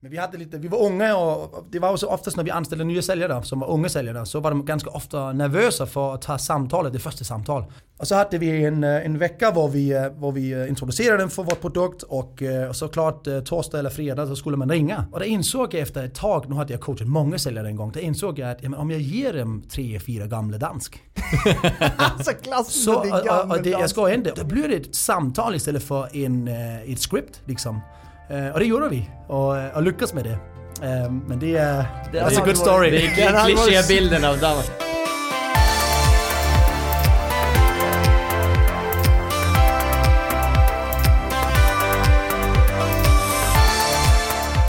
Men vi, hade lite, vi var unga och det var också oftast när vi anställde nya säljare som var unga säljare så var de ganska ofta nervösa för att ta samtalet, det första samtal. Och så hade vi en, eh, en vecka var vi, eh, var vi eh, introducerade den för vår produkt och, och såklart torsdag eller fredag så skulle man ringa. Och det insåg jag efter ett tag, nu hade jag coachat många säljare en gång, det insåg jag att ja, om jag ger dem tre, fyra gamla dansk. så klassiskt så, och, och det, Jag ska inte, då blir det ett samtal istället för en, ett script liksom. Eh, och det gjorde vi och, och lyckades med det. Eh, men det är... Det är en good story. Det är klichébilden av Danmark.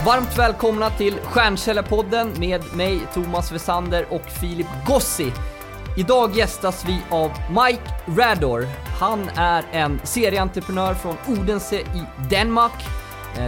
Varmt välkomna till Stjärnkällarpodden med mig Thomas Wessander och Filip Gossi. Idag gästas vi av Mike Rador. Han är en serieentreprenör från Odense i Danmark Eh,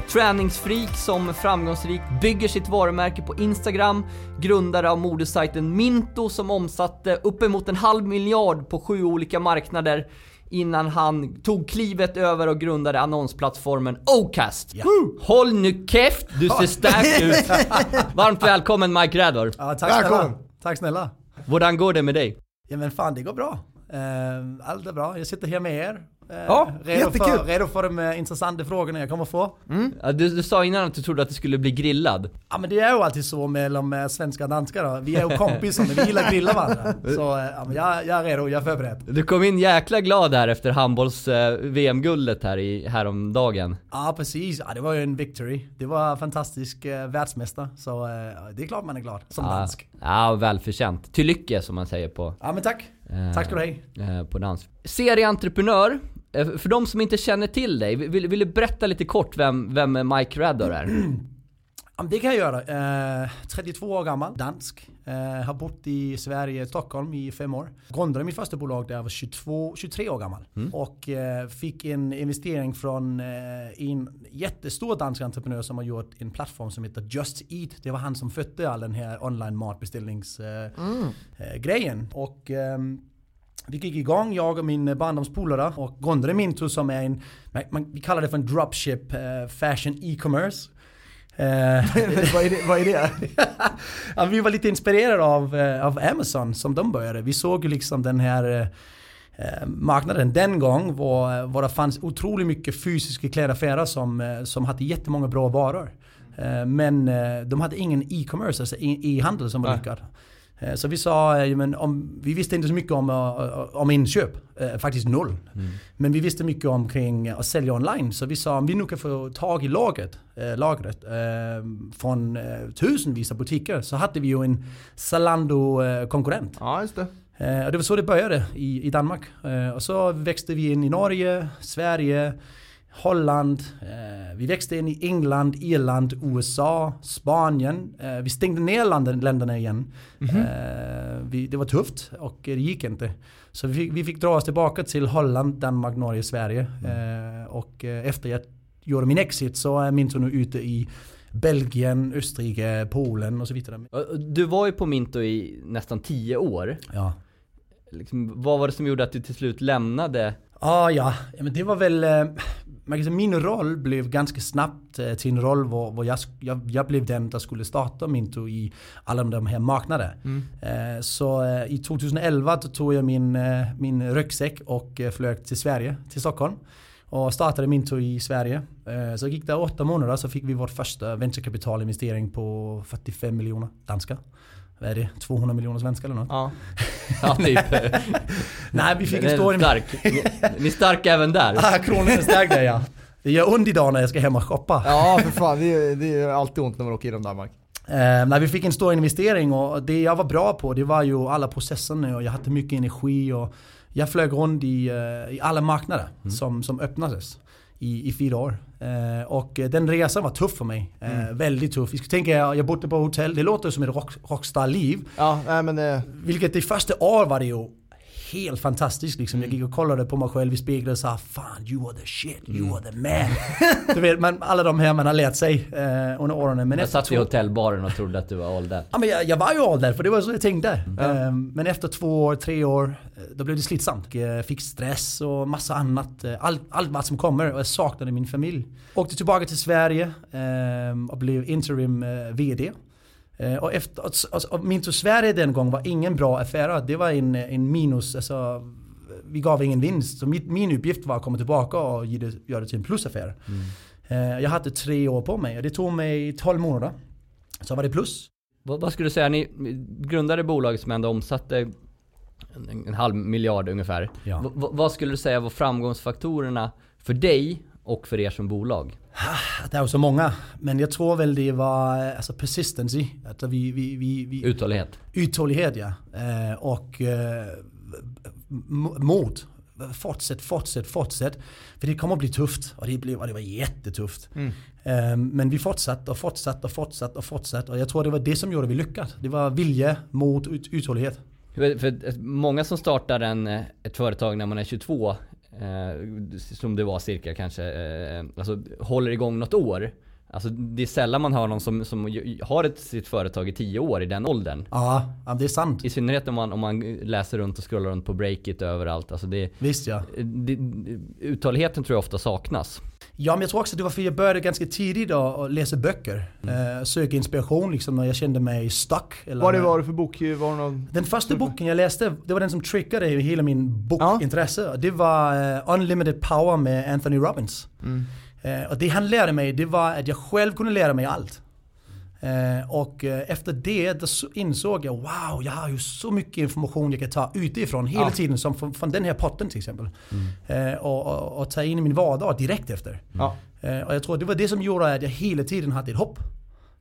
träningsfreak som framgångsrikt bygger sitt varumärke på Instagram, grundare av modesajten Minto som omsatte uppemot en halv miljard på sju olika marknader innan han tog klivet över och grundade annonsplattformen Ocast. Ja. Håll nu käft, du ser stark ut! Varmt välkommen Mike Rador. Ja, tack snälla. Tack snälla. Hur går det med dig? Ja men fan det går bra. Uh, allt är bra. Jag sitter här med er Eh, ja, redo jättekul! För, redo för de eh, intressanta frågorna jag kommer få. Mm. Ja, du, du, sa innan att du trodde att det skulle bli grillad. Ja men det är ju alltid så mellan eh, svenska och danskar då. Vi är ju kompisar men vi gillar att grilla varandra. Så ja, jag, jag är redo, jag är förberedd. Du kom in jäkla glad här efter handbolls eh, VM-guldet här i, häromdagen. Ja precis, ja, det var ju en victory. Det var fantastisk eh, världsmästare. Så eh, det är klart man är glad som ja. dansk. Ja, välförtjänt. Till lycka som man säger på... Ja men tack. tack ska du ha. på dans. Serieentreprenör Eh, för de som inte känner till dig, vill, vill du berätta lite kort vem, vem Mike Rador är? Det kan jag göra. Eh, 32 år gammal, dansk. Eh, har bott i Sverige, Stockholm i fem år. Grundade mitt första bolag där jag var 22, 23 år gammal. Mm. Och eh, fick en investering från eh, en jättestor dansk entreprenör som har gjort en plattform som heter Just Eat. Det var han som födde all den här online matbeställningsgrejen. Mm. Eh, och ehm, vi gick igång, jag och min barndomspolare och grundade Minto som är en, man, vi kallar det för en dropship uh, fashion e-commerce. Uh, vad, är det, vad är det? ja, vi var lite inspirerade av, uh, av Amazon som de började. Vi såg ju liksom den här marknaden den gång var, var det fanns otroligt mycket fysiska klädaffärer som, som hade jättemånga bra varor. Men de hade ingen e-commerce, alltså e-handel som var lyckad. Eh, så vi sa, eh, men om, vi visste inte så mycket om, eh, om inköp, faktiskt noll. Mm. Men vi visste mycket om kring att sälja online. Så vi sa om vi nu kan få tag i lagret, lagret från tusenvis av butiker så hade vi ju en Zalando-konkurrent. Ja, just det. Och det var så det började i, i Danmark. Och så växte vi in i Norge, Sverige, Holland, eh, vi växte in i England, Irland, USA, Spanien. Eh, vi stängde ner landen, länderna igen. Mm -hmm. eh, vi, det var tufft och det gick inte. Så vi fick, vi fick dra oss tillbaka till Holland, Danmark, Norge, Sverige. Mm. och eh, efter jag gjorde min exit så är Minto nu ute i Belgien, Österrike, Polen och så vidare. Du var ju på Minto i nästan tio år. Ja. Liksom, vad var det som gjorde att du till slut lämnade? Ah, ja, men det var väl eh, min roll blev ganska snabbt eh, till en roll var, jag, jag, jag, blev den som skulle starta Minto i alla de här marknaderna. Mm. Eh, så i 2011 tog jag min, min ryggsäck och flög till Sverige, till Stockholm. Och startade Minto i Sverige. Så gick det åtta månader så fick vi vår första venturekapitalinvestering på 45 miljoner danska vad är det, 200 miljoner svenskar eller något? Ja, ja typ. Nej vi fick en story stark. Ni, är starka även där. Ja, kronan är stark där ja. Det gör ont idag när jag ska hem och shoppa. Ja för fan, det är, det är alltid ont när man åker genom Danmark. Eh, när vi fick en stor investering och det jag var bra på det var ju alla processerna och jag hade mycket energi och jag flög runt i, uh, i alla marknader mm. som, som öppnades i, i fyra år. Eh, och den resan var tuff för mig. Eh, mm. Väldigt tuff. Vi ska tänka, jag, jag bodde på hotell. Det låter som ett rock, rockstar-liv. Ja, nej, men det... Vilket det första år var det ju helt fantastiskt liksom. Jag gick och kollade på mig själv i spegeln och sa Fan, you are the shit, you are the man. du vet, man, alla de här man har lärt sig eh, under åren. Men Jag satt i två- hotellbaren och trodde att du var all that. Ja, men jag, jag var ju all för det var så jag tänkte. Ehm, men efter två år, tre år, eh, då blev det slitsamt. Jag fick stress och massa annat. Eh, Allt, allt vad som kommer och jag saknade min familj. Åkte tillbaka till Sverige ehm, och blev interim eh, VD. Eh, och, efter, och, och min till Sverige den gången var ingen bra affär. Det var en, en minus, alltså, vi gav ingen vinst. Så mitt, min uppgift var att komma tillbaka och ge det, göra det till en plusaffär. Eh, jag hade tre år på mig och det tog mig 12 månader. Så var det plus. Vad, vad skulle du säga, ni grundade bolag som ändå omsatte en, en halv miljard ungefär. Ja. V- vad skulle du säga var framgångsfaktorerna för dig och för er som bolag? Det är ju så många. Men jag tror väl det var eh, alltså persistency. Att vi, vi, vi, vi, Uthållighet. uthållighet ja. Eh, och eh, m- mod. Fortsätt, fortsätt, fortsätt. För det kommer att bli tufft. Och det, blev, och det var jättetufft. Eh, men vi fortsatte och fortsatte och fortsatte och fortsatte. Och jag tror det var det som gjorde vi lyckades. Det var vilja, mod, ut, uthållighet. För, många som startar en, eh, ett företag när man är 22, eh, som det var cirka kanske, eh, alltså håller igång något år. Alltså det är sällan man hör någon som, som har ett, sitt företag i 10 år i den åldern. Ja, ja, det är sant. I synnerhet om man, om man läser runt och scrollar runt på Breakit överallt. Alltså det, Visst ja. det, uthålligheten tror jag ofta saknas. Ja men jag tror också att det var för jag började ganska tidigt att läsa böcker. Eh, söka inspiration liksom när jag kände mig stuck. Eller Vad det var det för bok? Var någon... Den första boken jag läste, det var den som triggade hela min bokintresse. Det var eh, Unlimited Power med Anthony Robbins. Eh, och det han lärde mig, det var att jag själv kunde lära mig allt. Eh, och eh, efter det insåg jag, wow, jag har ju så mycket information jag kan ta utifrån hela Ja. tiden. Som från, från den här potten till exempel. Eh, och, och, och ta in i min vardag direkt efter. Ja. Eh, och jag tror det var det som gjorde att jag hela tiden hade ett hopp.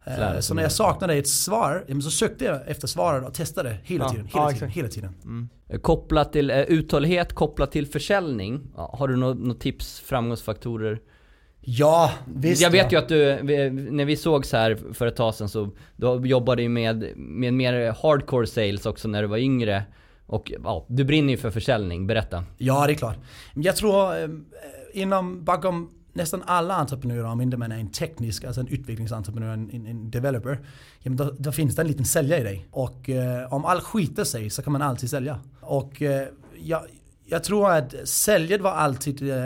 Eh, så när jag saknade ett svar, ja, så sökte jag efter svaret och testade hela Ja, tiden. ja, Hela tiden, exakt. hela tiden. Eh, Kopplat till uthållighet, kopplat till försäljning. Ja, Har du något nå tips, framgångsfaktorer? Ja, visst. jag vet ja. ju att du, när vi sågs här för ett tag sedan så du jobbade ju med, med mer hardcore sales också när du var yngre. Och ja, du brinner ju för försäljning, berätta. Ja, det är klart. Jag tror eh, inom, bakom nästan alla entreprenörer, om inte man är en teknisk, alltså en utvecklingsentreprenör, en, en, en developer, ja, men då, då finns det en liten säljare i dig. Och eh, om allt skiter sig så kan man alltid sälja. Och eh, jag, jag tror att säljet var alltid eh,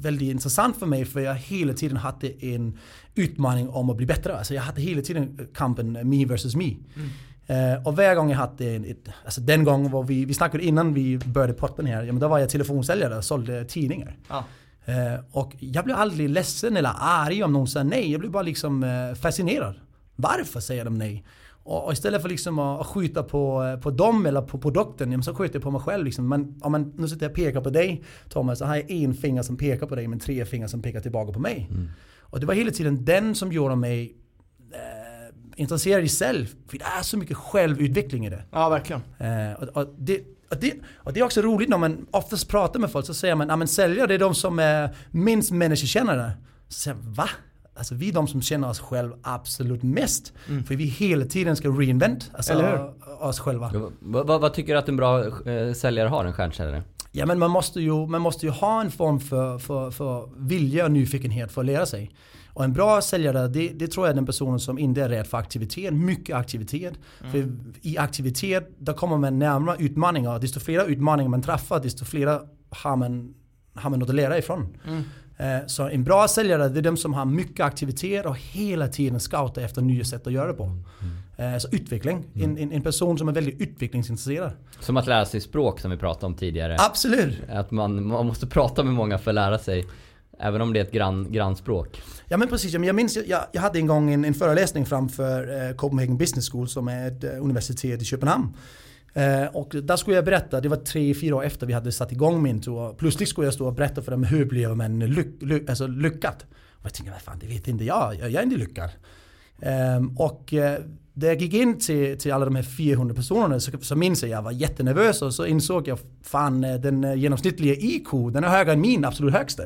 väldigt intressant för mig för jag hela tiden hade en utmaning om att bli bättre. Alltså jag hade hela tiden kampen me versus me. Eh, och varje gång jag hade en, ett, alltså den gången var vi, vi snackade innan vi började podden här, ja, men då var jag telefonsäljare och sålde tidningar. Ja. Eh, och jag blev aldrig ledsen eller arg om någon sa nej. Jag blev bara liksom eh, fascinerad. Varför säger de nej? Och, och istället för liksom att, skjuta på, eh, på dem eller på produkten, så skjuter jag på mig själv. Liksom. Men om man, nu sitter jag och pekar på dig Thomas, så har jag en finger som pekar på dig men tre fingrar som pekar tillbaka på mig. Och det var hela tiden den som gjorde mig eh, intresserad i själv. För det är så mycket självutveckling i det. ja, verkligen. Eh, och, och, det, och, det, och det är också roligt när man oftast pratar med folk så säger man att säljare det är de som är minst människokännare. Så säger jag, va? Alltså vi är de som känner oss själva absolut mest. För vi hela tiden ska reinvent alltså, Mm. Eller oss själva. Vad, vad, vad tycker du att en bra eh, säljare har, en stjärnsäljare? Ja men man måste ju, man måste ju ha en form för, för, för vilja och nyfikenhet för att lära sig. Och en bra säljare, det, det tror jag är den personen som inte är rädd för aktivitet, mycket aktivitet. För i aktivitet, där kommer man närmare utmaningar. Desto fler utmaningar man träffar, desto fler har man, har man något att lära ifrån. Eh, Så en bra säljare, det är de som har mycket aktivitet och hela tiden scoutar efter nya sätt att göra det på. Eh, Så utveckling, en, en, en person som är väldigt utvecklingsintresserad. Som att lära sig språk som vi pratade om tidigare. Absolut! Att man, man måste prata med många för att lära sig. Även om det är ett grann, grannspråk. Ja men precis, jag minns, jag, jag hade en gång en, en föreläsning framför eh, Copenhagen Business School som är ett eh, universitet i Köpenhamn. Eh, och där skulle jag berätta, det var tre, fyra år efter vi hade satt igång min tour. Plötsligt skulle jag stå och berätta för dem hur blev man lyck, lyck, alltså lyckad. Och jag tänkte, vad fan det vet inte jag, jag, är inte lyckad. Ehm, och eh, när jag gick in till, till alla de här 400 personerna så, så minns jag jag var jättenervös och så insåg jag fan eh, den eh, genomsnittliga IQ den är högre än min absolut högsta.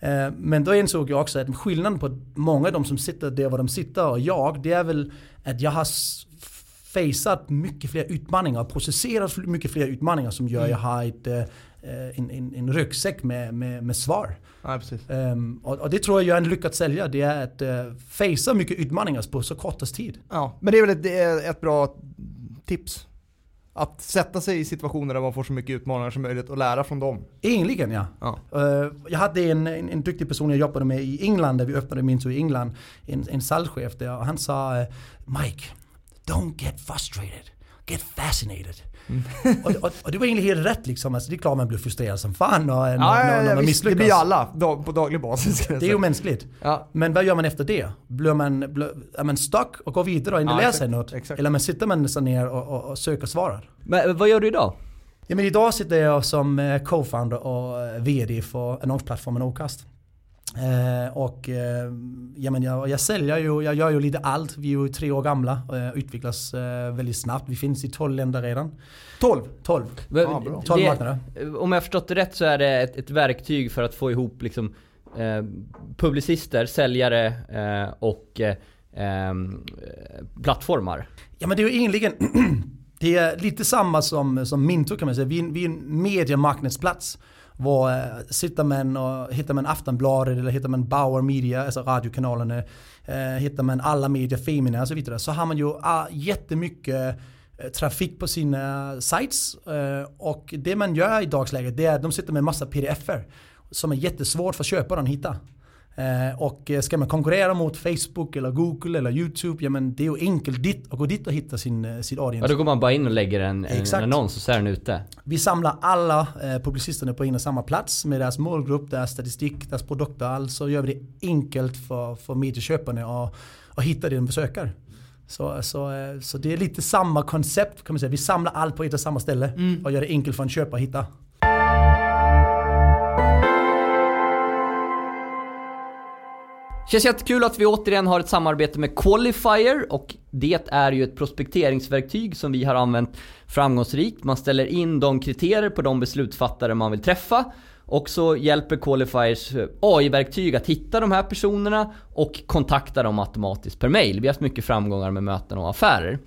Ehm, men då insåg jag också att skillnaden på många av de som sitter där var de sitter och jag, det är väl att jag har faceat mycket fler utmaningar processerat mycket fler utmaningar som gör att jag har ett, eh, en, en, en ryggsäck med, med, med svar. Ja, precis. Um, och, och, det tror jag är en lyckad säljare. Det är att uh, facea mycket utmaningar på så kortast tid. Ja, men det är väl ett, ett bra tips. Att sätta sig i situationer där man får så mycket utmaningar som möjligt och lära från dem. Egentligen ja. ja. Uh, jag hade en, en, en, duktig person jag jobbade med i England, där vi öppnade Minto i England. En, en salchef där och han sa Mike, don't get frustrated, get fascinated. Mm. och, och, och, det var egentligen helt rätt liksom. Alltså, det är klart man blir frustrerad som fan och, ja, när, när man misslyckas. Det blir alla på daglig basis. Det är ju mänskligt. Ja. Men vad gör man efter det? Blir man, blir, är man stuck och går vidare och inte ja, lär sig något? Exakt. Eller man sitter man nästan ner och, och, och söker svar? Men vad gör du idag? Ja, men idag sitter jag som eh, co-founder och eh, VD för annonsplattformen Ocast. Eh, och eh, ja, men jag, jag säljer ju, jag gör ju lite allt. Vi är ju tre år gamla och eh, utvecklas eh, väldigt snabbt. Vi finns i 12 länder redan. 12? 12. Ah, 12 marknader. Om jag förstått det rätt så är det ett, ett verktyg för att få ihop liksom, eh, publicister, säljare eh, och plattformar. Ja men det är ju egentligen det är lite samma som, som Minto kan man säga. Vi, vi är en mediemarknadsplats. Var, eh, sitter man och eh, hittar man Aftonbladet eller hittar man Bauer Media, alltså radiokanalerna, eh, hittar man alla medier, Femina och så vidare. Så har man ju ah, jättemycket eh, trafik på sina sites. Och det man gör i dagsläget det är att de sitter med massa pdf-er som är jättesvårt för köparen att hitta. Eh, och ska man konkurrera mot Facebook eller Google eller YouTube, ja men det är ju enkelt dit, att gå dit och hitta sin, eh, sin audience. Ja då går man bara in och lägger en, en annons och så är den ute. Vi samlar alla eh, publicisterna på en och samma plats med deras målgrupp, deras statistik, deras produkter. Alltså gör vi det enkelt för, för medieköparna att, att hitta det de besöker. Så, så, eh, så det är lite samma koncept kan man säga. Vi samlar allt på ett och samma ställe mm. och gör det enkelt för en köpare att hitta. Känns jättekul att vi återigen har ett samarbete med Qualifier och det är ju ett prospekteringsverktyg som vi har använt framgångsrikt. Man ställer in de kriterier på de beslutsfattare man vill träffa och så hjälper Qualifiers eh, AI-verktyg att hitta de här personerna och kontakta dem automatiskt per mail. Vi har haft mycket framgångar med möten och affärer.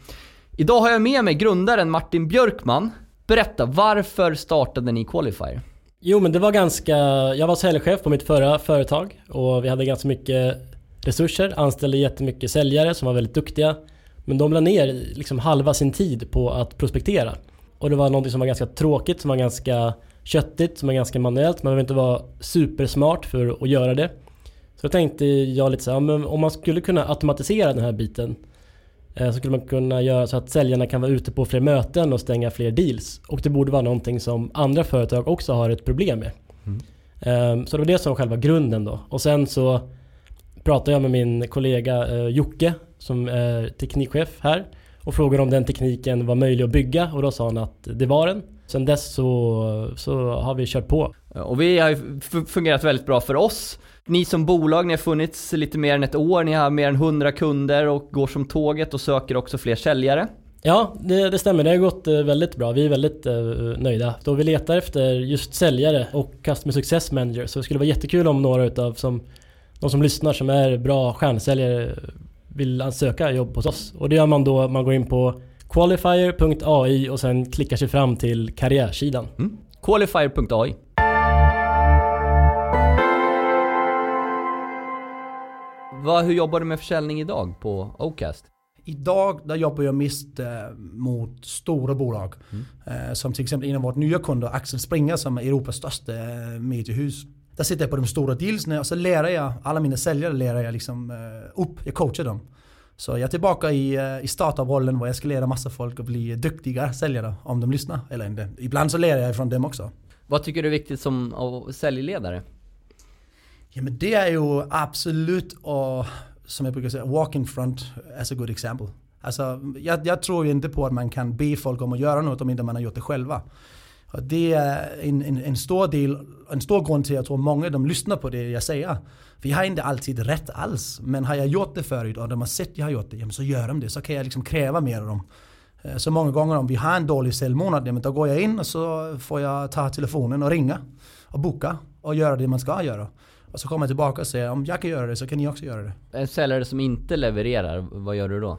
Idag har jag med mig grundaren Martin Björkman. Berätta, varför startade ni Qualifier? Jo men det var ganska, jag var säljchef på mitt förra företag och vi hade ganska mycket resurser, anställde jättemycket säljare som var väldigt duktiga. Men de la ner liksom halva sin tid på att prospektera. Och det var något som var ganska tråkigt, som var ganska köttigt, som var ganska manuellt. Man behöver inte vara supersmart för att göra det. Så då tänkte jag lite så här, om man skulle kunna automatisera den här biten så skulle man kunna göra så att säljarna kan vara ute på fler möten och stänga fler deals. Och det borde vara någonting som andra företag också har ett problem med. Mm. Ehm, så det var det som var själva grunden då. Och sen så pratade jag med min kollega eh, Jocke som är teknikchef här och frågade om den tekniken var möjlig att bygga och då sa han att det var den. Sen dess så, så har vi kört på. Och vi har ju fungerat väldigt bra för oss. Ni som bolag, ni har funnits lite mer än ett år, ni har mer än 100 kunder och går som tåget och söker också fler säljare. Ja, det, det, stämmer. Det har gått eh, väldigt bra. Vi är väldigt uh, nöjda. Då vi letar efter just säljare och Customer Success Manager så det skulle vara jättekul om några utav som, de som lyssnar som är bra stjärnsäljare vill ansöka jobb hos oss. Och det gör man då, man går in på qualifier.ai och sen klickar sig fram till karriärsidan. Mm. Qualifier.ai Vad, hur jobbar du med försäljning idag på Ocast? Idag där jobbar jag mest eh, mot stora bolag. Mm. Eh, som till exempel en av våra nya kunder, Axel Springer som är Europas största eh, mediehus. Där sitter jag på de stora dealsna och så lär jag, alla mina säljare lär jag liksom eh, upp, jag coachar dem. Så jag är tillbaka i, eh, i startup-rollen där jag ska lära massa folk att bli duktiga säljare om de lyssnar. Eller inte. Ibland så lär jag från dem också. Vad tycker du är viktigt som säljledare? Ja men det är ju absolut och som jag brukar säga, walk in front as a good example. Alltså, jag, jag, tror ju inte på att man kan be folk om att göra något om inte man har gjort det själva. Och det är en, en, en, stor del, en stor grund till att jag tror många de lyssnar på det jag säger. För jag har inte alltid rätt alls. Men har jag gjort det förut och de har sett att jag har gjort det, ja, men så gör de det. Så kan jag liksom kräva mer av dem. Eh, så många gånger om vi har en dålig säljmånad, ja, då går jag in och så får jag ta telefonen och ringa och boka och göra det man ska göra. Och så kommer jag tillbaka och säger om jag kan göra det så kan ni också göra det. En säljare som inte levererar, vad gör du då?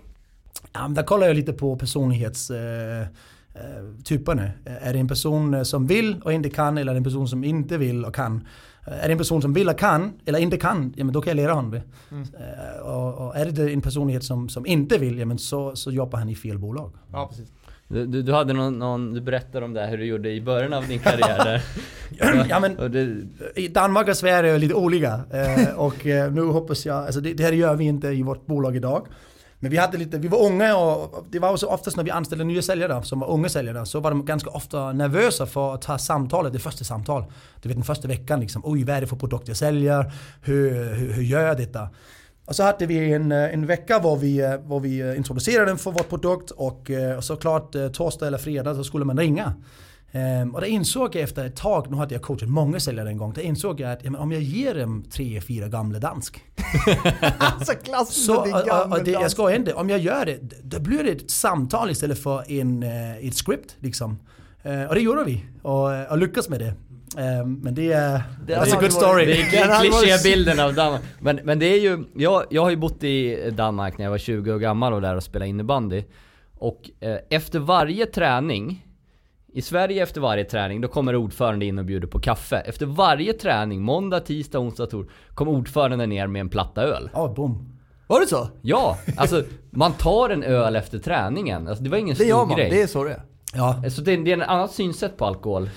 Ja, men där kollar jag lite på personlighetstyperna. Eh, eh, är det en person eh, som vill och inte kan eller är det en person som inte vill och kan? Är det en person som vill och kan eller inte kan, ja men då kan jag lära honom det. Mm. Och, och, är det en personlighet som, som inte vill, ja men så, så jobbar han i fel bolag. Ja, precis. Du, du, hade någon, någon, du berättade om det här, hur du gjorde i början av din karriär där. ja, men, det... Danmark och Sverige är lite olika. Eh, och eh, nu hoppas jag, alltså det, det, här gör vi inte i vårt bolag idag. Men vi hade lite, vi var unga och det var också oftast när vi anställde nya säljare som var unga säljare så var de ganska ofta nervösa för att ta samtalet, det första samtal. Du vet den första veckan liksom, oj vad är det för produkt jag säljer? Hur, hur, hur gör jag detta? Och så hade vi en, eh, en vecka var vi, eh, var vi eh, introducerade för vår produkt och, och såklart torsdag eller fredag så skulle man ringa. Um, och det insåg jag efter ett tag, nu hade jag coachat många säljare en gång, det insåg jag att ja, om jag ger dem tre, fyra gamla dansk. alltså klassiskt så, och, och det, Jag ska inte, om jag gör det, då blir det ett samtal istället för en, ett script. Liksom. Uh, och det gjorde vi och, och lyckades med det. Um, men det är... Det är a good story. Det är klichébilden av Danmark. Men, men det är ju, jag, jag har ju bott i Danmark när jag var 20 år gammal och där och spelade innebandy. Och eh, efter varje träning, i Sverige efter varje träning, då kommer ordförande in och bjuder på kaffe. Efter varje träning, måndag, tisdag, onsdag, tor, kom ordförande ner med en platta öl. Ja, oh, boom. Var det så? Ja, alltså man tar en öl efter träningen. Alltså, det var ingen stor grej. Det gör man, det är så det är. Ja. Så det, det är ett annat synsätt på alkohol.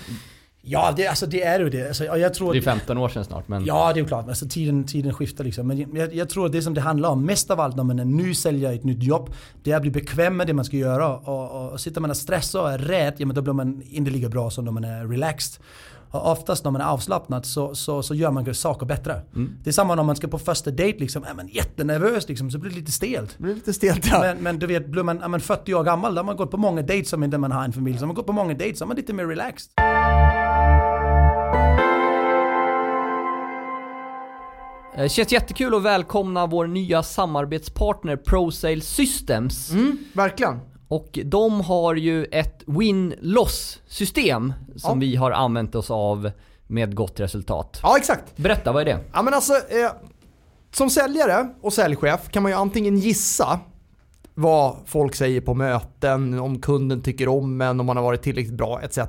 Ja, det, alltså, det är ju det. Alltså, jag tror det är 15 år sedan snart. Men... Ja, det är ju klart. Alltså, tiden, tiden skiftar liksom. Men jag, jag, tror att det som det handlar om, mest av allt när man är ny säljare i ett nytt jobb, det är att bli bekväm med det man ska göra. Och, och, och sitter man och stressar och är rädd, ja men då blir man inte lika bra som när man är relaxed. Och oftast när man är avslappnad så, så, så gör man saker bättre. Mm. Det är samma när man ska på första dejt liksom, är man jättenervös liksom, så blir det lite stelt. Det blir lite stelt ja. Men, men du vet, blir man, är man 40 år gammal, då har man gått på många dates som inte man har en familj. Så har man gått på många dates, så är man lite mer relaxed. Det känns jättekul att välkomna vår nya samarbetspartner ProSale Systems. Mm, verkligen. Och de har ju ett win-loss system som ja. vi har använt oss av med gott resultat. Ja, exakt. Berätta, vad är det? Ja men alltså, eh, som säljare och säljchef kan man ju antingen gissa vad folk säger på möten, om kunden tycker om en, om man har varit tillräckligt bra etc.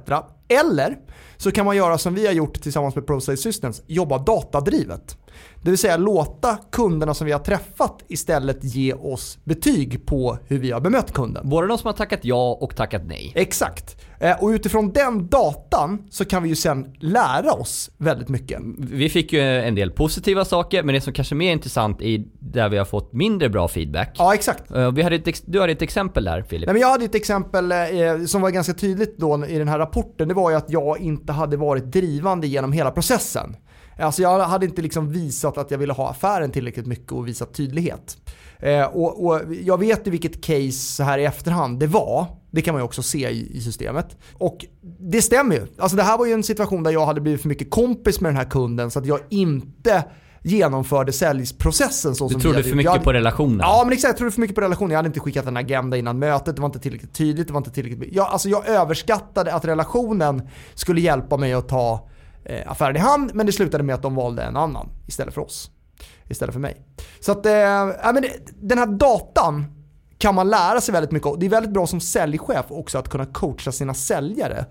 Eller så kan man göra som vi har gjort tillsammans med ProSales Systems, jobba datadrivet. Det vill säga låta kunderna som vi har träffat istället ge oss betyg på hur vi har bemött kunden. Både de som har tackat ja och tackat nej. Exakt. Eh, och utifrån den datan så kan vi ju sen lära oss väldigt mycket. Vi fick ju en del positiva saker, men det som kanske är mer intressant är där vi har fått mindre bra feedback. Ja, exakt. Eh, vi hade ett, du hade ett exempel där Filip. Nej, men jag hade ett exempel eh, som var ganska tydligt då i den här rapporten. Det var ju att jag inte hade varit drivande genom hela processen. Alltså jag hade inte liksom visat att jag ville ha affären tillräckligt mycket och visat tydlighet. Eh, och, och, jag vet i vilket case så här i efterhand det var. Det kan man ju också se i, i, systemet. Och det stämmer ju. Alltså det här var ju en situation där jag hade blivit för mycket kompis med den här kunden så att jag inte genomförde säljprocessen så du som Du trodde för mycket hade, på relationen? Ja men exakt, jag trodde för mycket på relationen. Jag hade inte skickat en agenda innan mötet, det var inte tillräckligt tydligt, det var inte tillräckligt... Jag, alltså jag överskattade att relationen skulle hjälpa mig att ta eh, affären i hand, men det slutade med att de valde en annan istället för oss. Istället för mig. Så att, eh, men det, den här datan kan man lära sig väldigt mycket av. Det är väldigt bra som säljchef också att kunna coacha sina säljare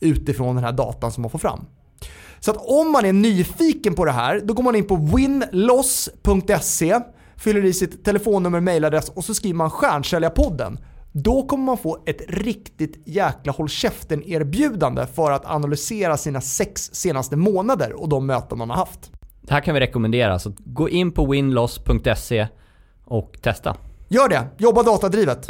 utifrån den här datan som man får fram. Så att om man är nyfiken på det här, då går man in på winloss.se, fyller i sitt telefonnummer, mailadress och så skriver man stjärnsäljarpodden. Då kommer man få ett riktigt jäkla håll käften erbjudande för att analysera sina sex senaste månader och de möten man har haft. Det här kan vi rekommendera, så gå in på winloss.se och testa. Gör det, jobba datadrivet.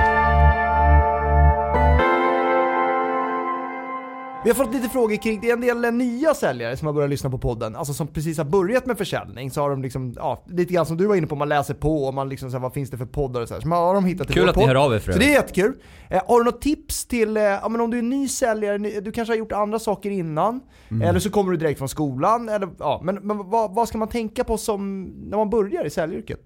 Vi har fått lite frågor kring, det är en del nya säljare som har börjat lyssna på podden, alltså som precis har börjat med försäljning. Så har de liksom, ja, lite grann som du var inne på, man läser på och man liksom så här, vad finns det för poddar och så här. Så har de hittat Kul att ni hör av er för Så det är jättekul. Eh, har du något tips till, eh, ja men om du är ny säljare, du kanske har gjort andra saker innan, mm. eller så kommer du direkt från skolan, eller ja, men, men vad, vad ska man tänka på som, när man börjar i säljyrket?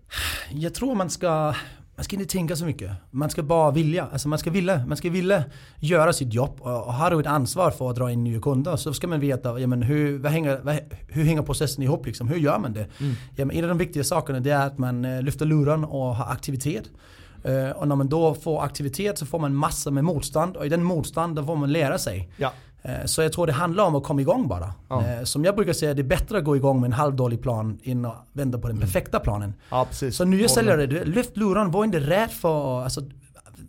Jag tror man ska man ska inte tänka så mycket. Man ska bara vilja. Alltså man ska vilja, man ska vilja göra sitt jobb. Och har du ett ansvar för att dra in nya kunder så ska man veta ja, men hur, vad hänger, vad, hur hänger processen ihop. Liksom? Hur gör man det? Mm. Ja, men en av de viktiga sakerna är att man eh, lyfter luren och har aktivitet. Eh, och när man då får aktivitet så får man massor med motstånd och i den motstånd då får man lära sig. Ja. Eh, Så jag tror det handlar om att komma igång bara. Ja. Eh, Som jag brukar säga, det är bättre att gå igång med en halvdålig plan än att vända på den perfekta planen. ja. Så nya säljare, du- lyft luren, var inte rädd för... Alltså,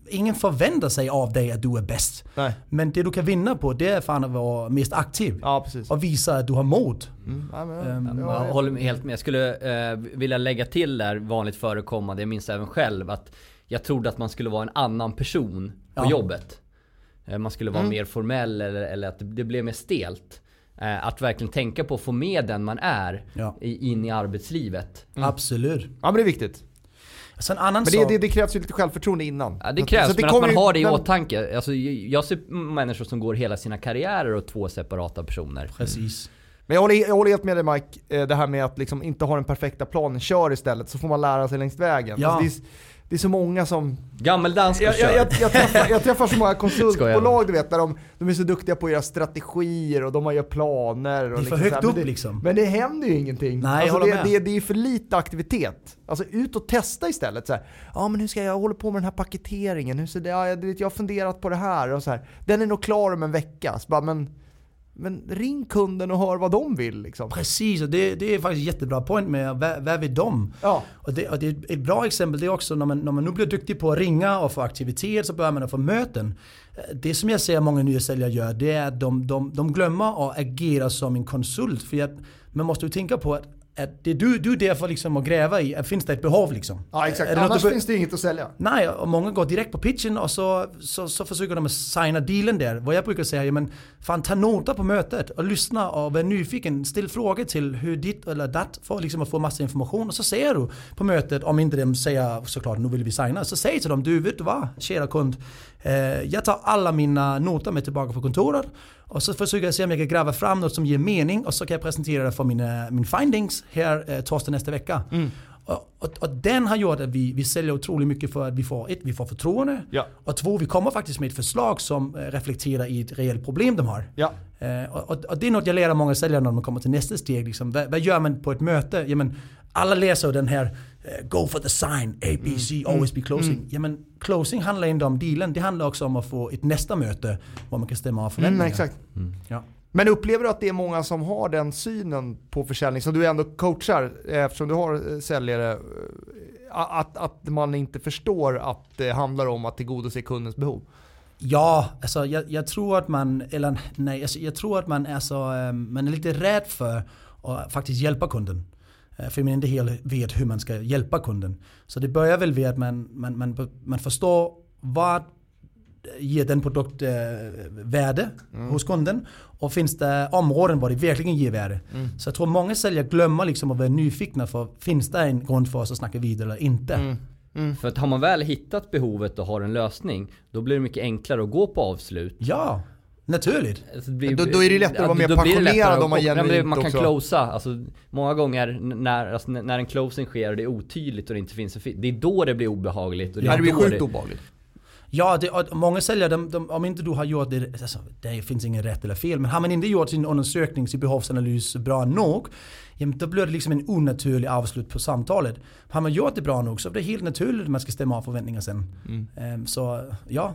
ingen förväntar sig av dig att du är bäst. Nej. Men det du kan vinna på det är fan att vara mest aktiv. Ja, precis. Och visa att du har mod. Mm. Ja, men, Ehm, ja, Jag håller helt med. Jag skulle eh, vilja lägga till där vanligt förekommande, jag minns även själv att jag trodde att man skulle vara en annan person på Ja. jobbet. Eh, man skulle vara Mm. mer formell eller, eller att det- blev mer stelt. Eh, att verkligen tänka på att få med den man är Ja. in i arbetslivet. Absolut. ja, men det är viktigt. Så en annan Men det, sak. det, det krävs ju lite självförtroende innan. Ja, det krävs, så det men att man ju- har det i men- åtanke. Alltså, jag ser människor som går hela sina karriärer och två separata personer. Precis. Men jag håller, jag håller helt med dig Mike, eh, det här med att liksom inte ha den perfekta planen. Kör istället så får man lära sig längs vägen. Ja. Alltså det, är, så många som... Gammeldansk Jag, jag, jag, jag, träffar, jag träffar så många konsultbolag du vet, där de, de är så duktiga på att göra strategier och de har gör planer. Och Det är för liksom högt här, men upp det, liksom. Men det händer ju ingenting. Nej, alltså det, det, det är för lite aktivitet. Alltså ut och testa istället. Så här, ja men hur ska jag, jag håller på med den här paketeringen, hur ser det, ja, jag, jag har funderat på det här och så här. Den är nog klar om en vecka. Så bara, men, men ring kunden och hör vad de vill liksom. Precis, och det, det är faktiskt jättebra point med vad, vill de? Ja. Och det, och det är ett bra exempel det är också när man, när man nu blir duktig på att ringa och få aktivitet så börjar man få möten. Eh, Det som jag ser många nya säljare gör det är att de, de, de glömmer att agera som en konsult. För att man måste ju tänka på att, att det du, du är där för liksom att gräva i, finns det ett behov liksom? Ja exakt, Är något annars finns det inget att sälja. Nej, och många går direkt på pitchen och så, så, så försöker de att signa dealen där. Vad jag brukar säga, ja, men fan ta nota på mötet och lyssna och var nyfiken. Ställ frågor till hur ditt eller datt för liksom att få massa information. Och så säger du på mötet, om inte de säger såklart nu vill vi signa, så säg till dem, du vet du vad, kära kund. Eh, jag tar alla mina noter med tillbaka på kontoret och så försöker jag se om jag kan gräva fram något som ger mening och så kan jag presentera det för mina, min findings här eh, torsdag nästa vecka. Mm och, och den har gjort att vi, vi säljer otroligt mycket för att vi får ett, vi får förtroende. Ja. Och två, vi kommer faktiskt med ett förslag som eh, reflekterar i ett reellt problem de har. Ja. Eh, och, och, det är något jag lär många säljare när de kommer till nästa steg. Liksom. Vad, vad gör man på ett möte? Ja, men, alla läser den här eh, Go for the sign, ABC, Mm. always be closing. Ja, men, closing handlar inte om dealen, det handlar också om att få ett nästa möte var man kan stämma av förväntningar. Mm, exakt. Ja. Men upplever du att det är många som har den synen på försäljning, som du ändå coachar eh, eftersom du har eh, säljare, eh, att, att man inte förstår att det handlar om att tillgodose kundens behov? Ja, alltså jag, jag tror att man, eller nej, alltså jag tror att man är så, ehm, man är lite rädd för att faktiskt hjälpa kunden. För man inte helt vet hur man ska hjälpa kunden. Så det börjar väl med att man, man, man, man förstår vad ger den produkt eh, värde hos kunden. Och finns det områden där det verkligen ger värde. Så jag tror många säljare glömmer liksom att vara nyfikna för finns det en grund för oss att snacka vidare eller inte. För att har man väl hittat behovet och har en lösning, då blir det mycket enklare att gå på avslut. Ja, naturligt. Alltså, det blir- Då- då är det lättare att vara mer det passionerad lättare om man Ja, det- genuint Man kan också- closa, alltså många gånger när, alltså, när en closing sker och det är otydligt och det inte finns en det är då det blir obehagligt. Och Det här är blir sjukt obehagligt. Ja, det, många säljare, de, de, om inte du har gjort det, alltså, det finns ingen rätt eller fel, men har man inte gjort sin undersökning, sin behovsanalys bra nog, då blir det liksom en onaturlig avslut på samtalet. Har man gjort det bra nog så blir det helt naturligt att man ska stämma av förväntningar sen. Ehm, så ja,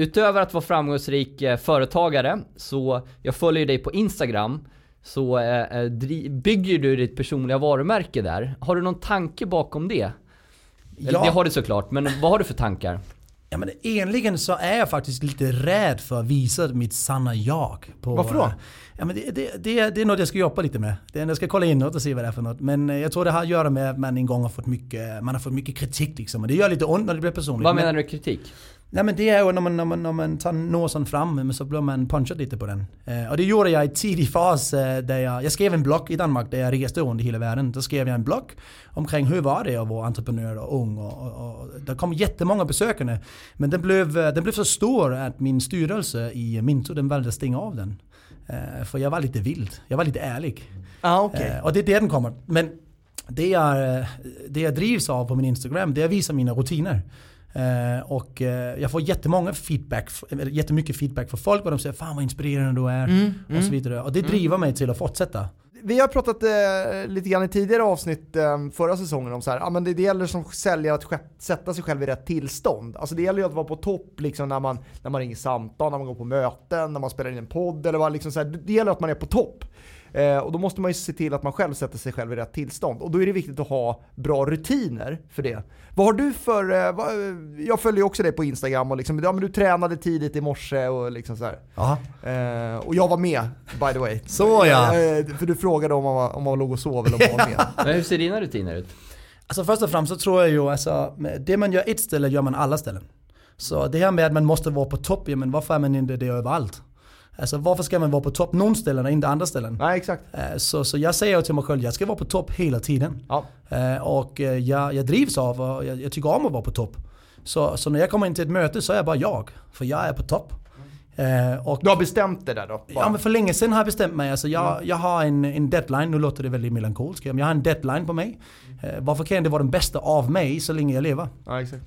Utöver att vara framgångsrik eh, företagare, så jag följer dig på Instagram. Så eh, eh, bygger du ditt personliga varumärke där. Har du någon tanke bakom det? Eller, Ja. Det har du såklart, men vad har du för tankar? Ja men egentligen så är jag faktiskt lite rädd för att visa mitt sanna jag. På, Varför då? Ja, men det, det, det, det är något jag ska jobba lite med. Det, jag ska kolla inåt och se vad det är för något. Men eh, jag tror det har att göra med att man en gång har fått mycket, man har fått mycket kritik liksom. Och det gör lite ont när det blir personligt. Vad Men- menar du med kritik? Nej men det är ju när man, när man, när man tar nosen fram men så blir man punchad lite på den. Eh, och det gjorde jag i tidig fas eh, där jag, jag skrev en blogg i Danmark där jag reste runt i hela världen. Då skrev jag en blogg omkring hur var det att vara entreprenör och ung och, och, och det kom jättemånga besökare. Men den blev, eh, den blev så stor att min styrelse i Minto den valde att stänga av den. Eh, för jag var lite vild, jag var lite ärlig. Ah, okej. Eh, och det är där den kommer. Men det jag, eh, det jag drivs av på min Instagram, det är att visa mina rutiner. Eh, och eh, jag får jättemånga feedback, jättemycket feedback från folk och de säger 'Fan vad inspirerande du är' och så vidare. Och det driver mig till att fortsätta. vi har pratat eh, lite grann i tidigare avsnitt eh, förra säsongen om så här, ja, men det, det gäller som säljare att sätta sig själv i rätt tillstånd. Alltså det gäller ju att vara på topp liksom, när, man, när man ringer samtal, när man går på möten, när man spelar in en podd eller vad liksom så här, det gäller att man är på topp. Eh, och då måste man ju se till att man själv sätter sig själv i rätt tillstånd. Och då är det viktigt att ha bra rutiner för det. Vad har du för, eh, vad, jag följer ju också dig på Instagram och liksom, ja, men du tränade tidigt i morse och liksom så. Eh, och jag var med, by the way. Så ja. Eh, för du frågade om man, var, om man låg och sov eller om man var med. Men hur ser dina rutiner ut? Alltså först och främst så tror jag ju alltså, det man gör ett ställe gör man alla ställen. Så det här med att man måste vara på topp, ja, men varför är man inte det överallt? Alltså varför ska man vara på topp någon ställen och inte andra ställen? Nej, exakt. Eh, Så, så jag säger till mig själv, jag ska vara på topp hela tiden. Ja. Eh, Och eh, jag, jag drivs av och jag, jag tycker om att vara på topp. Så, så när jag kommer in till ett möte så är jag bara jag. För jag är på topp. Och Du har bestämt det där då? bara. Ja men för länge sedan har jag bestämt mig. Alltså jag, jag har en, en deadline, nu låter det väldigt melankolskt. Men jag har en deadline på mig. Eh, varför kan jag inte vara den bästa av mig så länge jag lever? ja, exakt.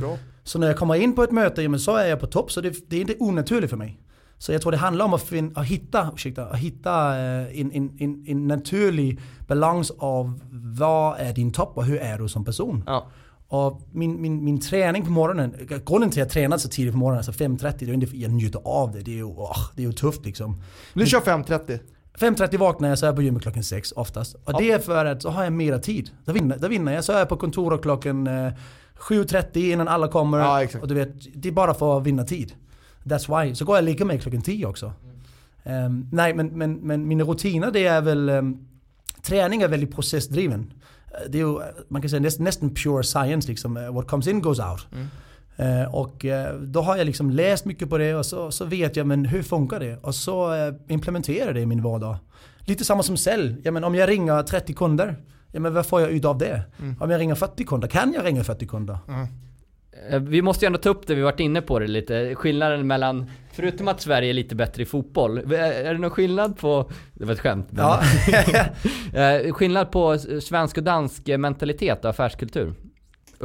Bra. så när jag kommer in på ett möte, ja, men så är jag på topp. Så det, det är inte onaturligt för mig. Så jag tror det handlar om att, fin- att hitta, ursäkta, att hitta eh, en, en, en, en naturlig balans av vad är din topp och hur är du som person. Ja. Och min, min, min träning på morgonen, grunden till att jag tränar så tidigt på morgonen, alltså 5.30, det är inte för att jag njuter av det. Det är ju, åh, det är ju tufft liksom. Du kör 5.30? 5.30 vaknar jag så är jag på gymmet klockan 6 oftast. Och det är för att så har jag mera tid. Då vinner, då vinner jag. Så är jag på kontoret klockan eh, 7.30 innan alla kommer. Ja, och du vet, det är bara för att vinna tid. That's why. Så går jag lika med klockan 10 också. Ehm, nej men, men, men mina rutiner det är väl ehm, Träning är väldigt processdriven. Det är ju, man kan säga näst, nästan pure science liksom. Eh, What comes in goes out. Eh, och eh, då har jag liksom läst mycket på det och så, så vet jag men hur funkar det? Och så eh, implementerar det i min vardag. Lite samma som sälj. Ja, men om jag ringer 30 kunder, ja, men vad får jag ut av det? Om jag ringer 40 kunder, kan jag ringa 40 kunder? Eh, Vi måste ju ändå ta upp det, vi varit inne på det lite. Skillnaden mellan, förutom att Sverige är lite bättre i fotboll. Är är det någon skillnad på, det var ett skämt. Ja. Eh, skillnad på svensk och dansk eh, mentalitet och affärskultur?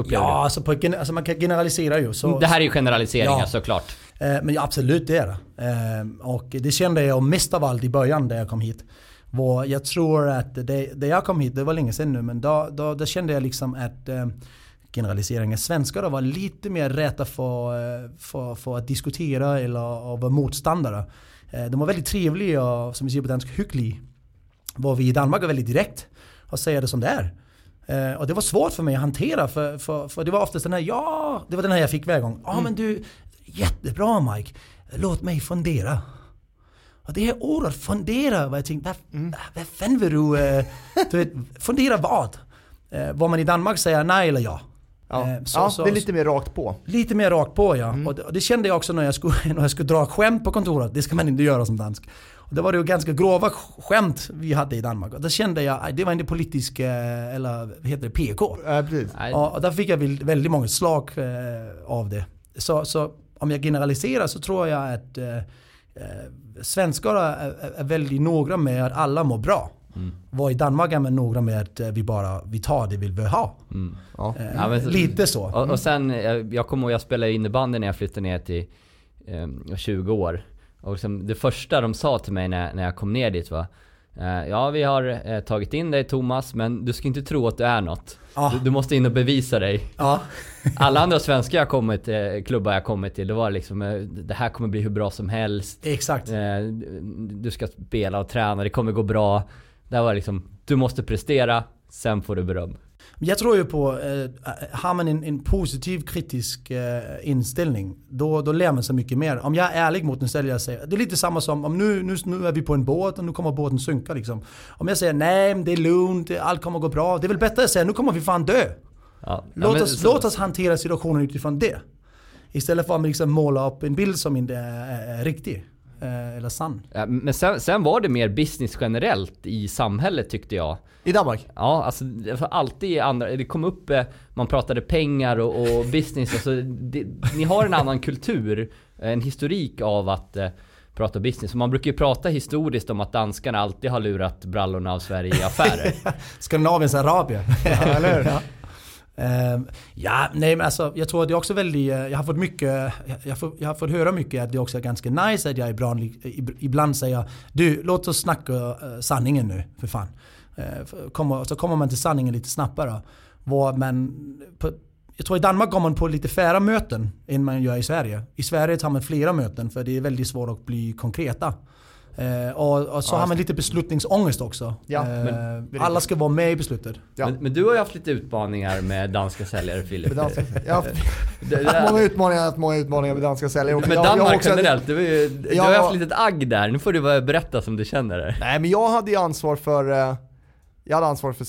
Ja, alltså, på, alltså man kan generalisera ju. Så, Det här är ju generaliseringar Ja. såklart. Eh, Men ja, absolut det är det. Eh, Och det kände jag mest av allt i början när jag kom hit. Var jag tror att det, det jag kom hit, det var länge sedan nu, men då, då, då kände jag liksom att generaliseringen svenskar då var lite mer rätta för, eh, för, för att diskutera eller att vara motståndare. Eh, De var väldigt trevliga och som vi säger på dansk hygglig. Var vi i Danmark är väldigt direkt och säger det som det är. Eh, och det var svårt för mig att hantera för, för, för det var oftast den här ja, det var den här jag fick varje gång. Ja men du, jättebra Mike, låt mig fundera. Och det här ordet fundera, vad jag tänkte, vad, vad fan vill du, du vet, fundera vad? Eh, vad man i Danmark säger nej eller ja. Ja, Eh, så- ja så- det är lite mer rakt på. Lite mer rakt på ja. Och, det, och det kände jag också när jag, skulle, när jag skulle dra skämt på kontoret. Det ska man inte göra som dansk. Och det var det ju ganska grova sk- skämt vi hade i Danmark. Och då kände jag, det var inte politisk, eh, eller vad heter det, PK. Ja, precis. Ja, och där fick jag väl- väldigt många slag eh, av det. Så, så om jag generaliserar så tror jag att eh, svenskar är, är, är väldigt noga med att alla mår bra. Mm. Var i Danmark är man noga med att eh, vi bara vi tar det vi vill ha. Mm. Ja. Eh, Ja, men lite så. Och, och sen, jag kommer ihåg jag spelade innebandy när jag flyttade ner till eh, 20 år. Och liksom, det första de sa till mig när, när jag kom ner dit var eh, Ja vi har eh, tagit in dig Thomas men du ska inte tro att du är något. Ja. Du, du måste in och bevisa dig. Ja. Alla andra svenska jag kommit, klubbar jag kommit till, det var liksom det här kommer bli hur bra som helst. Exakt. Du ska spela och träna, det kommer gå bra. Där var det liksom, du måste prestera, sen får du beröm. Jag tror ju på, eh, har man en, en positiv kritisk eh, inställning, då, då lär man sig mycket mer. Om jag är ärlig mot en säljare säger, det är lite samma som om nu, nu, nu är vi på en båt och nu kommer båten synka liksom. Om jag säger nej, det är lugnt, allt kommer gå bra. Det är väl bättre att säga, nu kommer vi fan dö. Ja. Låt, oss, så- låt oss hantera situationen utifrån det. Istället för att liksom måla upp en bild som inte är, är, är riktig. Eh, eller sann. Ja, men sen, sen var det mer business generellt i samhället tyckte jag. I Danmark? Ja, alltså det var alltid i andra, det kom upp, eh, man pratade pengar och, och business, alltså det, ni har en annan kultur, en historik av att eh, prata business. Och man brukar ju prata historiskt om att danskarna alltid har lurat brallorna av Sverige i affärer. Skandinaviens Arabien. eller hur? ja. Ehm, ja, nej men alltså jag tror att det är också väldigt, eh, jag har fått mycket, jag, får, jag har fått höra mycket att det också är ganska nice att jag ibland, ibland säger Du, låt oss snacka eh, sanningen nu, för fan. Ehm, för- kommer, så kommer man till sanningen lite snabbare. Var man, på, jag tror i Danmark går man på lite färre möten än man gör i Sverige. I Sverige tar man flera möten för det är väldigt svårt att bli konkreta. Eh, och, och så Ja, har man lite beslutningsångest också. Ja, eh, men- alla ska vara med i beslutet. Ja. Men, men du har ju haft lite utmaningar med danska säljare Filip. Med danska- Jag har många utmaningar, jag haft många utmaningar med danska säljare. Men Jag- jag Danmark också- generellt, du, har ju- du Jag har ju haft lite agg där. Nu får du bara berätta som du känner det. Nej men jag hade ju ansvar för, eh, jag hade ansvar för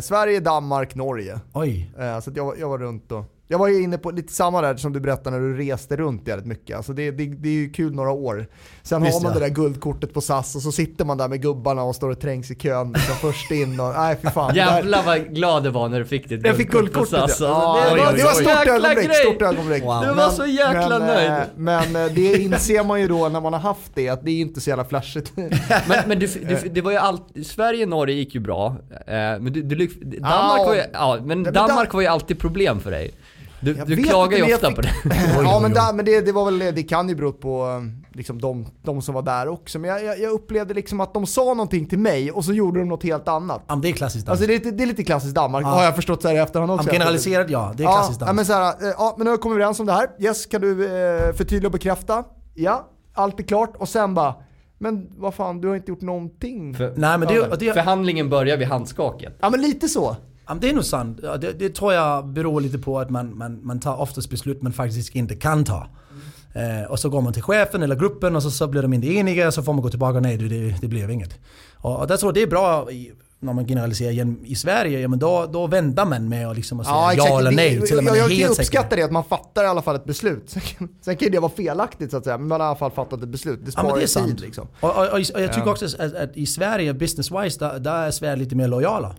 Sverige, Danmark, Norge. Oj. Eh, Så att jag, var- jag var runt och jag var ju inne på lite samma där som du berättade när du reste runt jävligt mycket. Alltså det, det, det är ju kul några år. Sen Visst, har man ja. det där guldkortet på SAS och så sitter man där med gubbarna och står och trängs i kön liksom först in och nej fy fan. Jävlar vad glad du var när du fick ditt Jag fick guldkort på guldkortet. SAS. Ja, Alltså, det, var, det var stort ögonblick. Stort ögonblick. Wow. Du var så jäkla men, nöjd. eh, Men eh, det inser man ju då när man har haft det, att det är inte så jävla flashigt. Men, men du, du, det var ju allt, Sverige och Norge gick ju bra. Eh, men du, Danmark, Ja. var ju, ja, men men Danmark Dan- var ju alltid problem för dig. Du, du klagar ju ofta på det. ja men, där, men det, det var väl, det kan ju bero på liksom, de, de som var där också. Men jag, jag, jag upplevde liksom att de sa någonting till mig och så gjorde de något helt annat. Ja, det är klassiskt Alltså danskt. det, är lite- det är lite klassiskt Danmark, Ja. har jag förstått så här i efterhand också. Generaliserat ja, det är klassiskt ja, danskt. men så här, eh, ja, men nu har vi kommit överens om det här. Yes, kan du eh, förtydliga och bekräfta? Ja, allt är klart. Och sen bara, men vad fan, du har inte gjort någonting. För, Nej men det, det, förhandlingen börjar vid handskaket. Ja men lite så. Ja, det är nog sant. Ja, Det, det tror jag beror lite på att man, man, man tar oftast beslut man faktiskt inte kan ta. Eh, och så går man till chefen eller gruppen och så, så blir de inte eniga så får man gå tillbaka nej det, det blev inget. Och, och jag tror det är bra i, när man generaliserar igen i Sverige, ja, men då, då väntar man med att liksom att säga ja, eller nej till jag, jag ju helt säker. det att man fattar i alla fall ett beslut. Sen kan, sen kan ju det vara felaktigt så att säga, men man har i alla fall fattat ett beslut. Det Ja, sparar men det är sant. tid liksom. Och, och, och, och jag tycker Ja. också att, att i Sverige, business-wise, där, där är Sverige lite mer lojala.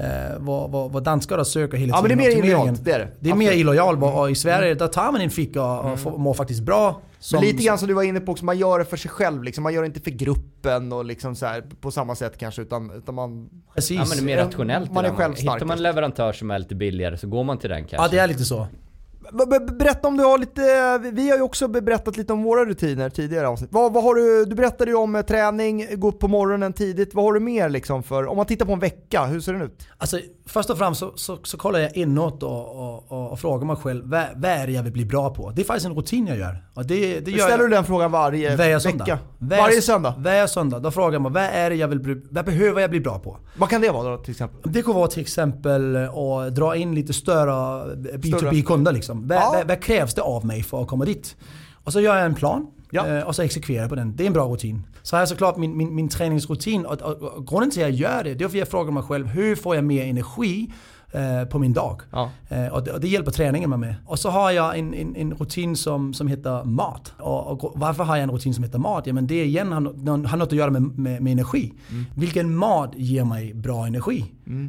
Eh, vad, vad, vad danskar söker hela Ja men det är tiden mer illojalt, det är det. Det är mer Absolut. illojal och i Sverige där tar man en fika och, och får- mår faktiskt bra. Som, Men lite grann som du var inne på också, man gör det för sig själv liksom. Man gör det inte för gruppen och liksom så här, på samma sätt kanske utan, utan man... Precis. Ja men det är mer rationellt. Man är det där. själv Hittar man leverantör som är lite billigare så går man till den kanske. Ja det är lite så. Berätta om du har lite, vi har ju också berättat lite om våra rutiner tidigare avsnitt. Vad, vad har du, du berättade ju om eh, träning, gå upp på morgonen tidigt. Vad har du mer liksom för, om man tittar på en vecka, hur ser den ut? Alltså, först och främst så, så, så kollar jag inåt och, och, och, och frågar mig själv vad, vad är det jag vill bli bra på? Det är faktiskt en rutin jag gör. Och det, det gör Ställer jag du den frågan varje, varje söndag. vecka? Varje, Varje söndag? Varje söndag. Då frågar jag mig vad är det jag vill bli, vad behöver jag bli bra på? Vad kan det vara då till exempel? Det kan vara till exempel att dra in lite större B2B-kunder liksom. Vad, Ja. vad, vad krävs det av mig för att komma dit? Och så gör jag en plan Ja. eh, och så exekverar jag på den. Det är en bra rutin. Så har jag såklart min, min, min träningsrutin och, och, och grunden till att jag gör det, det är för att jag frågar mig själv hur får jag mer energi eh, på min dag? Ja. Eh, och, det, och det hjälper träningen mig med. Och så har jag en, en, en rutin som, som heter mat. Och, varför har jag en rutin som heter mat? Ja men det igen har, har något att göra med, med, med energi. Vilken mat ger mig bra energi?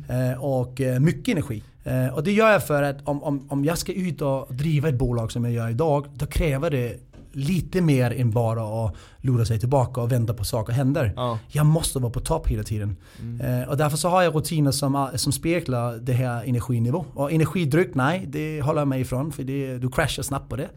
Eh, och eh, mycket energi. Eh, och det gör jag för att om, om, om jag ska ut och driva ett bolag som jag gör idag, då kräver det lite mer än bara att lura sig tillbaka och vänta på saker händer. Ja. Jag måste vara på topp hela tiden. Eh, och därför så har jag rutiner som, som speglar det här energinivå. Och energidryck, nej, det håller jag mig ifrån för det, du kraschar snabbt på det.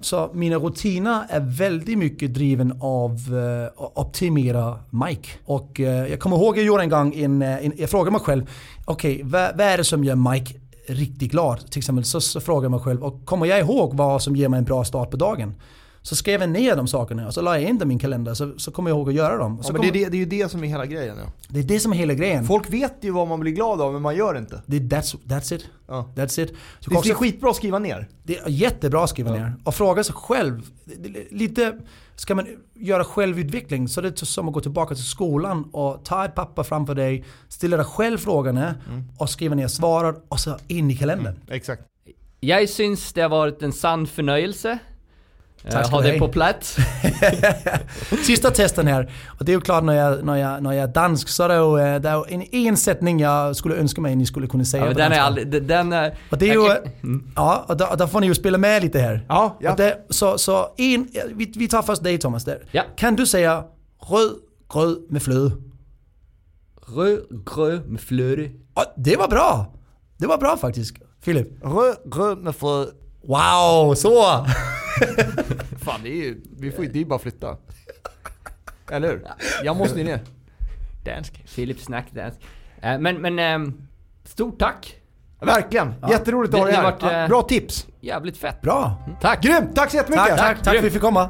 Så mina rutiner är väldigt mycket driven av uh, optimera Mike. Och eh, jag kommer ihåg jag gjorde en gång en, eh, en jag frågade mig själv, okej vad, vad är det som gör Mike riktigt glad? Till exempel så, så frågar jag mig själv, och kommer jag ihåg vad som ger mig en bra start på dagen? Så skrev jag ner de sakerna och så la jag in dem i min kalender så, så kommer jag ihåg att göra dem. Så Ja, men det, är det, det är ju det som är hela grejen. Ja. det är det som är hela grejen. Folk vet ju vad man blir glad av men man gör det inte. Det, that's, that's it. Ja. That's it. Det, Så det också, är skitbra att skriva ner. det är jättebra att skriva ner. Och fråga sig själv. Det- det- Lite, ska man göra självutveckling så det är som att gå tillbaka till skolan och ta ett papper framför dig, ställa dig själv frågorna och skriva ner svaren och så in i kalendern. Exakt. Jag syns det har varit en sann förnöjelse. Tack Eh, ska ha det ha. på plats. Sista testen här. Och det är ju klart när jag, när jag, när jag är dansk så är det ju, eh, det är ju en, en sättning jag skulle önska mig ni skulle kunna säga Ja, på den är aldrig, den är... Och det är ju, kan- ja, och där, och där får ni ju spela med lite här. Ja, ja. Och det, så, så en, vi, vi tar först dig Thomas där. Ja. Kan du säga röd gröd med flöde? Röd gröd med flöde. Ja, det var bra! Det var bra faktiskt. Filip? Rö, grön med frö. Wow, så! Fan det är ju, vi får ju, det är ju bara att flytta. Eller hur? Jag måste ju ner. Dansk. Philip Snack Dance. Eh, men, men ehm, stort tack. Verkligen. Jätteroligt att Det- ha dig det här. vart, eh, Bra tips. Jävligt fett. Bra! Tack! Grymt! Tack så jättemycket. Tack, tack, tack för att vi fick komma.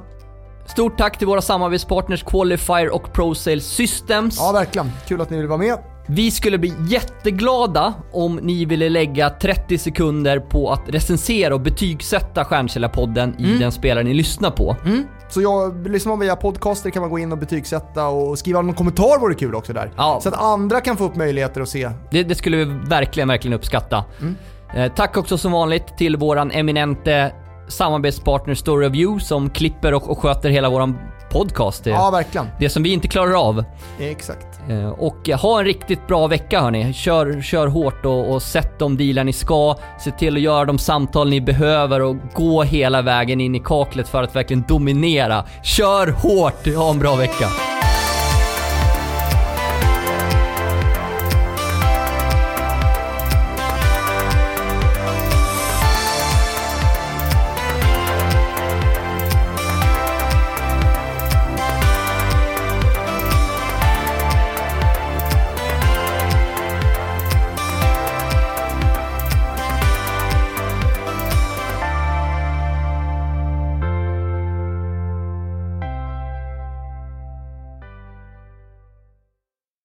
Stort tack till våra samarbetspartners Qualifier och ProSales Systems. Ja verkligen. Kul att ni vill vara med. Vi skulle bli jätteglada om ni ville lägga 30 sekunder på att recensera och betygsätta Stjärnkällarpodden i Mm. den spelare ni lyssnar på. Så jag lyssnar man via podcaster kan man gå in och betygsätta och skriva någon kommentar vore kul också där. Ja. Så att andra kan få upp möjligheter att se. Det, det skulle vi verkligen, verkligen uppskatta. Mm. Eh, tack också som vanligt till våran eminente samarbetspartner Story of You som klipper och, och sköter hela våran podcast. Det, Ja verkligen. det som vi inte klarar av. Exakt. Eh, Och eh, ha en riktigt bra vecka hörni. Kör, kör hårt och, och sätt de dealar ni ska. Se till att göra de samtal ni behöver och gå hela vägen in i kaklet för att verkligen dominera. Kör hårt! Ha en bra vecka.